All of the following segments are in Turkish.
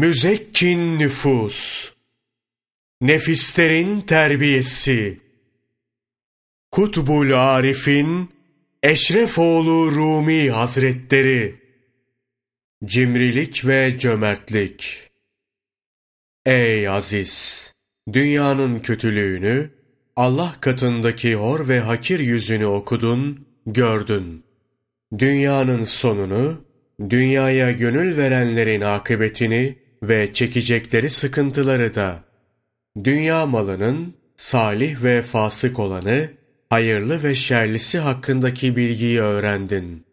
Müzekkin nüfus, nefislerin terbiyesi, Kutbul Arif'in Eşrefoğlu Rumi Hazretleri, Cimrilik ve cömertlik. Ey aziz! Dünyanın kötülüğünü, Allah katındaki hor ve hakir yüzünü okudun, gördün. Dünyanın sonunu, dünyaya gönül verenlerin akıbetini ve çekecekleri sıkıntıları da, dünya malının salih ve fasık olanı, hayırlı ve şerlisi hakkındaki bilgiyi öğrendin.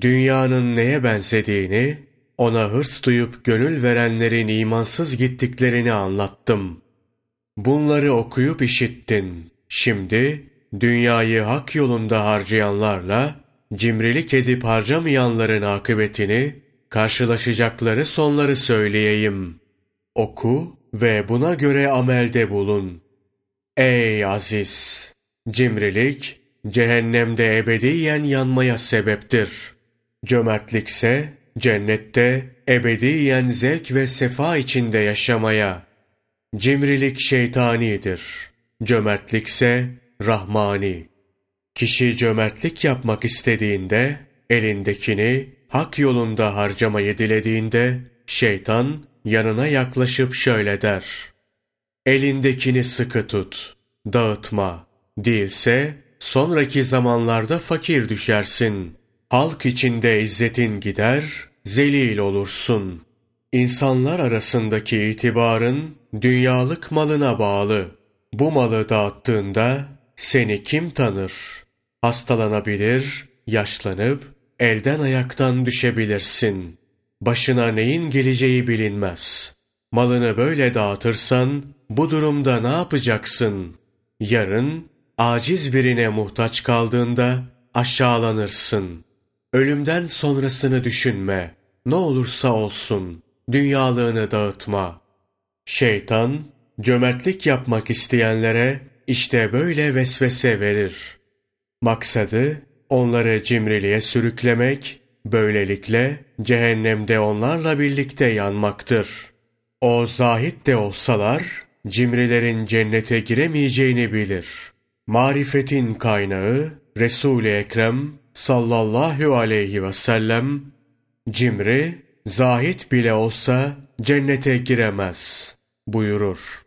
Dünyanın neye benzediğini, ona hırs duyup gönül verenlerin imansız gittiklerini anlattım. Bunları okuyup işittin. Şimdi dünyayı hak yolunda harcayanlarla cimrilik edip harcamayanların akıbetini, karşılaşacakları sonları söyleyeyim. Oku ve buna göre amelde bulun. Ey aziz! Cimrilik, cehennemde ebediyen yanmaya sebeptir. Cömertlikse, cennette ebediyen zevk ve sefa içinde yaşamaya. Cimrilik şeytanidir. Cömertlikse rahmani. Kişi cömertlik yapmak istediğinde, elindekini hak yolunda harcamayı dilediğinde, şeytan yanına yaklaşıp şöyle der. Elindekini sıkı tut, dağıtma. Değilse, sonraki zamanlarda fakir düşersin. Halk içinde izzetin gider, zelil olursun. İnsanlar arasındaki itibarın dünyalık malına bağlı. Bu malı dağıttığında seni kim tanır? Hastalanabilir, yaşlanıp elden ayaktan düşebilirsin. Başına neyin geleceği bilinmez. Malını böyle dağıtırsan bu durumda ne yapacaksın? Yarın aciz birine muhtaç kaldığında aşağılanırsın. Ölümden sonrasını düşünme. Ne olursa olsun dünyalığını dağıtma. Şeytan cömertlik yapmak isteyenlere işte böyle vesvese verir. Maksadı onları cimriliğe sürüklemek, böylelikle cehennemde onlarla birlikte yanmaktır. O zahit de olsalar, cimrilerin cennete giremeyeceğini bilir. Marifetin kaynağı Resul-i Ekrem sallallahu aleyhi ve sellem, cimri, zahit bile olsa cennete giremez buyurur.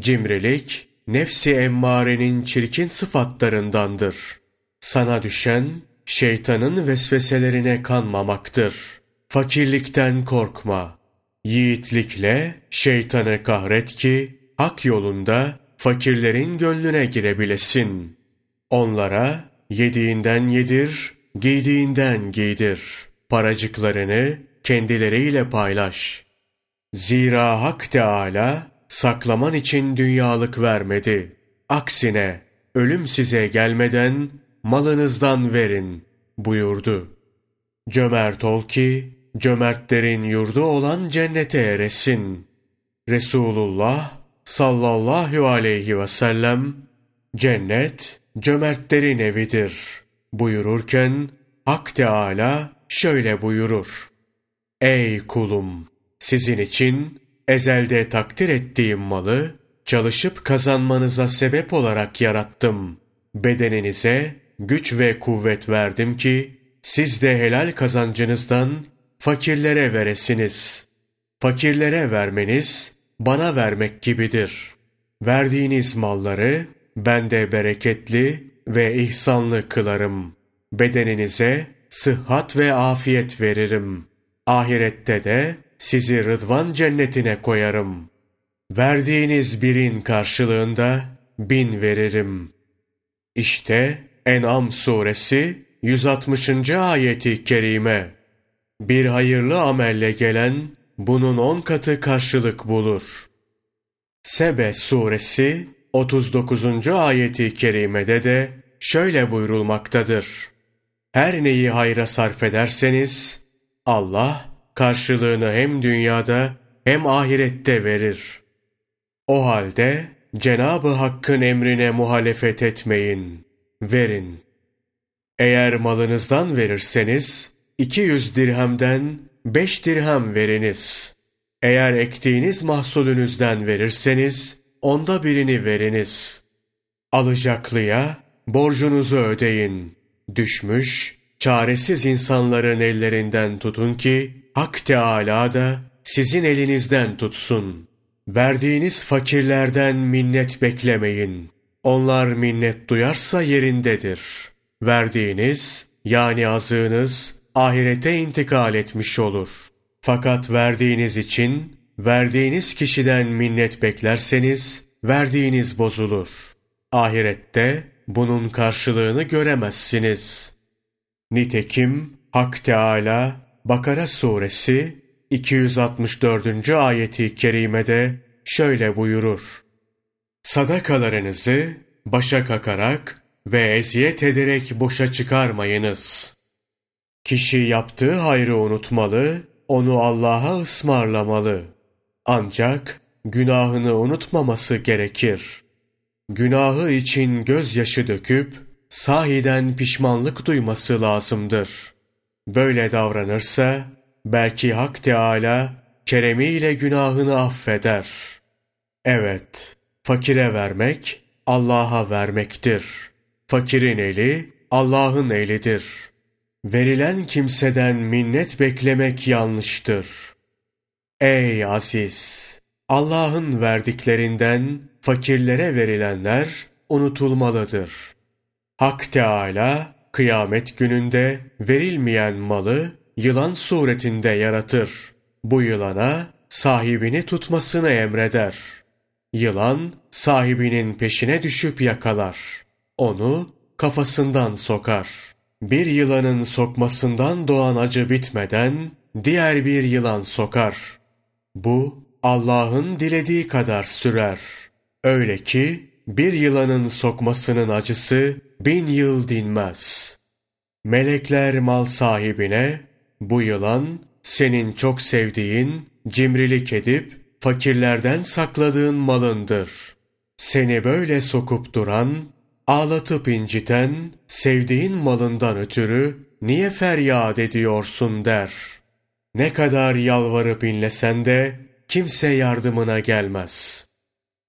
Cimrilik, nefsi emmarenin çirkin sıfatlarındandır. Sana düşen, şeytanın vesveselerine kanmamaktır. Fakirlikten korkma. Yiğitlikle şeytanı kahret ki, hak yolunda fakirlerin gönlüne girebilesin. Onlara yediğinden yedir, giydiğinden giydir. Paracıklarını kendileriyle paylaş. Zira Hak Teâlâ saklaman için dünyalık vermedi. Aksine ölüm size gelmeden malınızdan verin buyurdu. Cömert ol ki cömertlerin yurdu olan cennete eresin. Resulullah sallallahu aleyhi ve sellem cennet cömertlerin evidir buyururken Hak Teâlâ şöyle buyurur. Ey kulum! Sizin için ezelde takdir ettiğim malı çalışıp kazanmanıza sebep olarak yarattım. Bedeninize güç ve kuvvet verdim ki siz de helal kazancınızdan fakirlere veresiniz. Fakirlere vermeniz bana vermek gibidir. Verdiğiniz malları ben de bereketli ve ihsanlı kılarım. Bedeninize sıhhat ve afiyet veririm. Ahirette de sizi rıdvan cennetine koyarım. Verdiğiniz birin karşılığında bin veririm. İşte En'am suresi 160. ayeti kerime. Bir hayırlı amelle gelen bunun on katı karşılık bulur. Sebe suresi 39. ayeti kerimede de şöyle buyurulmaktadır. Her neyi hayra sarf ederseniz Allah karşılığını hem dünyada hem ahirette verir. O halde Cenab-ı Hakk'ın emrine muhalefet etmeyin, verin. Eğer malınızdan verirseniz, 200 dirhemden 5 dirhem veriniz. Eğer ektiğiniz mahsulünüzden verirseniz, onda birini veriniz. Alacaklıya borcunuzu ödeyin. Düşmüş, çaresiz insanların ellerinden tutun ki, Hak Teâlâ da sizin elinizden tutsun. Verdiğiniz fakirlerden minnet beklemeyin. Onlar minnet duyarsa yerindedir. Verdiğiniz, yani azığınız, ahirete intikal etmiş olur. Fakat verdiğiniz için, verdiğiniz kişiden minnet beklerseniz, verdiğiniz bozulur. Ahirette bunun karşılığını göremezsiniz. Nitekim Hak Teâlâ, Bakara suresi 264. ayeti kerimede şöyle buyurur. Sadakalarınızı başa kakarak ve eziyet ederek boşa çıkarmayınız. Kişi yaptığı hayrı unutmalı, onu Allah'a ısmarlamalı. Ancak günahını unutmaması gerekir. Günahı için gözyaşı döküp sahiden pişmanlık duyması lazımdır. Böyle davranırsa belki Hak Teâlâ keremiyle günahını affeder. Evet, fakire vermek Allah'a vermektir. Fakirin eli Allah'ın elidir. Verilen kimseden minnet beklemek yanlıştır. Ey aziz! Allah'ın verdiklerinden fakirlere verilenler unutulmalıdır. Hak Teâlâ kıyamet gününde verilmeyen malı yılan suretinde yaratır. Bu yılana sahibini tutmasını emreder. Yılan sahibinin peşine düşüp yakalar. Onu kafasından sokar. Bir yılanın sokmasından doğan acı bitmeden diğer bir yılan sokar. Bu Allah'ın dilediği kadar sürer. Öyle ki bir yılanın sokmasının acısı bin yıl dinmez. Melekler mal sahibine bu yılan senin çok sevdiğin, cimrilik edip fakirlerden sakladığın malındır. Seni böyle sokup duran, ağlatıp inciten, sevdiğin malından ötürü niye feryat ediyorsun der. Ne kadar yalvarıp inlesen de kimse yardımına gelmez.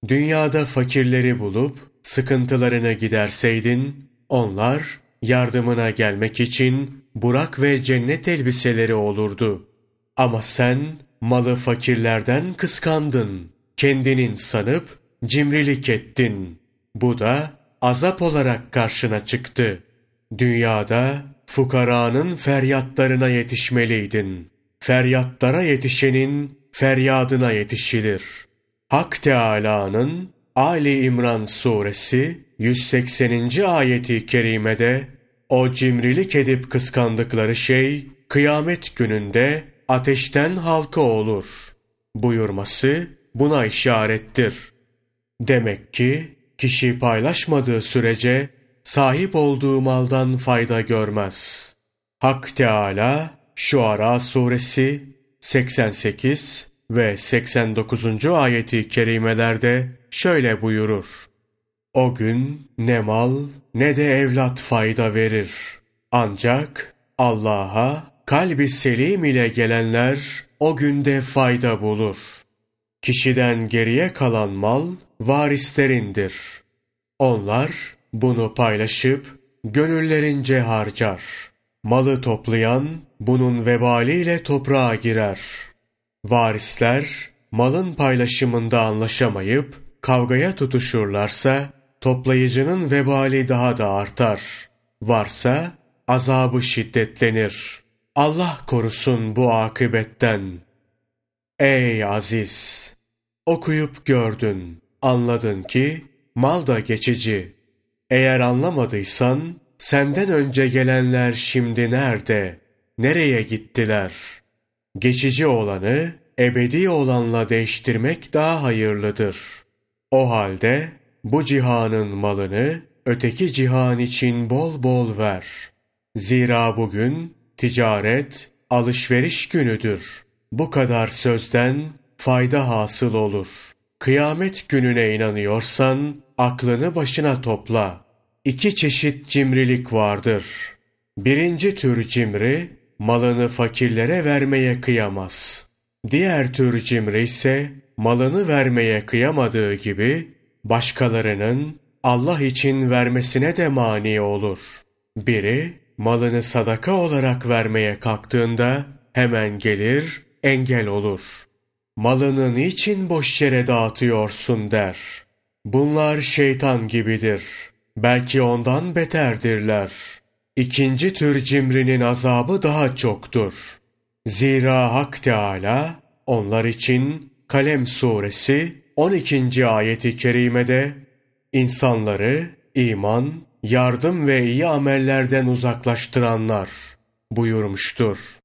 Dünyada fakirleri bulup sıkıntılarını giderseydin, onlar yardımına gelmek için Burak ve cennet elbiseleri olurdu. Ama sen malı fakirlerden kıskandın. Kendinin sanıp cimrilik ettin. Bu da azap olarak karşına çıktı. Dünyada fukaranın feryatlarına yetişmeliydin. Feryatlara yetişenin feryadına yetişilir. Hak Teâlâ'nın Ali İmran suresi 180. ayeti kerimede o cimrilik edip kıskandıkları şey kıyamet gününde ateşten halka olur buyurması buna işarettir. Demek ki kişi paylaşmadığı sürece sahip olduğu maldan fayda görmez. Hak Teala Şuara suresi 88 ve 89. ayeti kerimelerde şöyle buyurur. O gün ne mal ne de evlat fayda verir. Ancak Allah'a kalbi selim ile gelenler o günde fayda bulur. Kişiden geriye kalan mal varislerindir. Onlar bunu paylaşıp gönüllerince harcar. Malı toplayan bunun vebaliyle toprağa girer. Varisler malın paylaşımında anlaşamayıp kavgaya tutuşurlarsa toplayıcının vebali daha da artar. Varsa azabı şiddetlenir. Allah korusun bu akıbetten. Ey aziz! Okuyup gördün, anladın ki mal da geçici. Eğer anlamadıysan senden önce gelenler şimdi nerede, nereye gittiler? Geçici olanı ebedi olanla değiştirmek daha hayırlıdır. O halde bu cihanın malını öteki cihan için bol bol ver. Zira bugün ticaret, alışveriş günüdür. Bu kadar sözden fayda hasıl olur. Kıyamet gününe inanıyorsan aklını başına topla. İki çeşit cimrilik vardır. Birinci tür cimri, malını fakirlere vermeye kıyamaz. Diğer tür cimri ise malını vermeye kıyamadığı gibi başkalarının Allah için vermesine de mani olur. Biri malını sadaka olarak vermeye kalktığında hemen gelir, engel olur. Malını niçin boş yere dağıtıyorsun der. Bunlar şeytan gibidir. Belki ondan beterdirler. İkinci tür cimrinin azabı daha çoktur. Zira Hak Teâlâ onlar için Kalem suresi 12. ayeti kerimede insanları iman, yardım ve iyi amellerden uzaklaştıranlar buyurmuştur.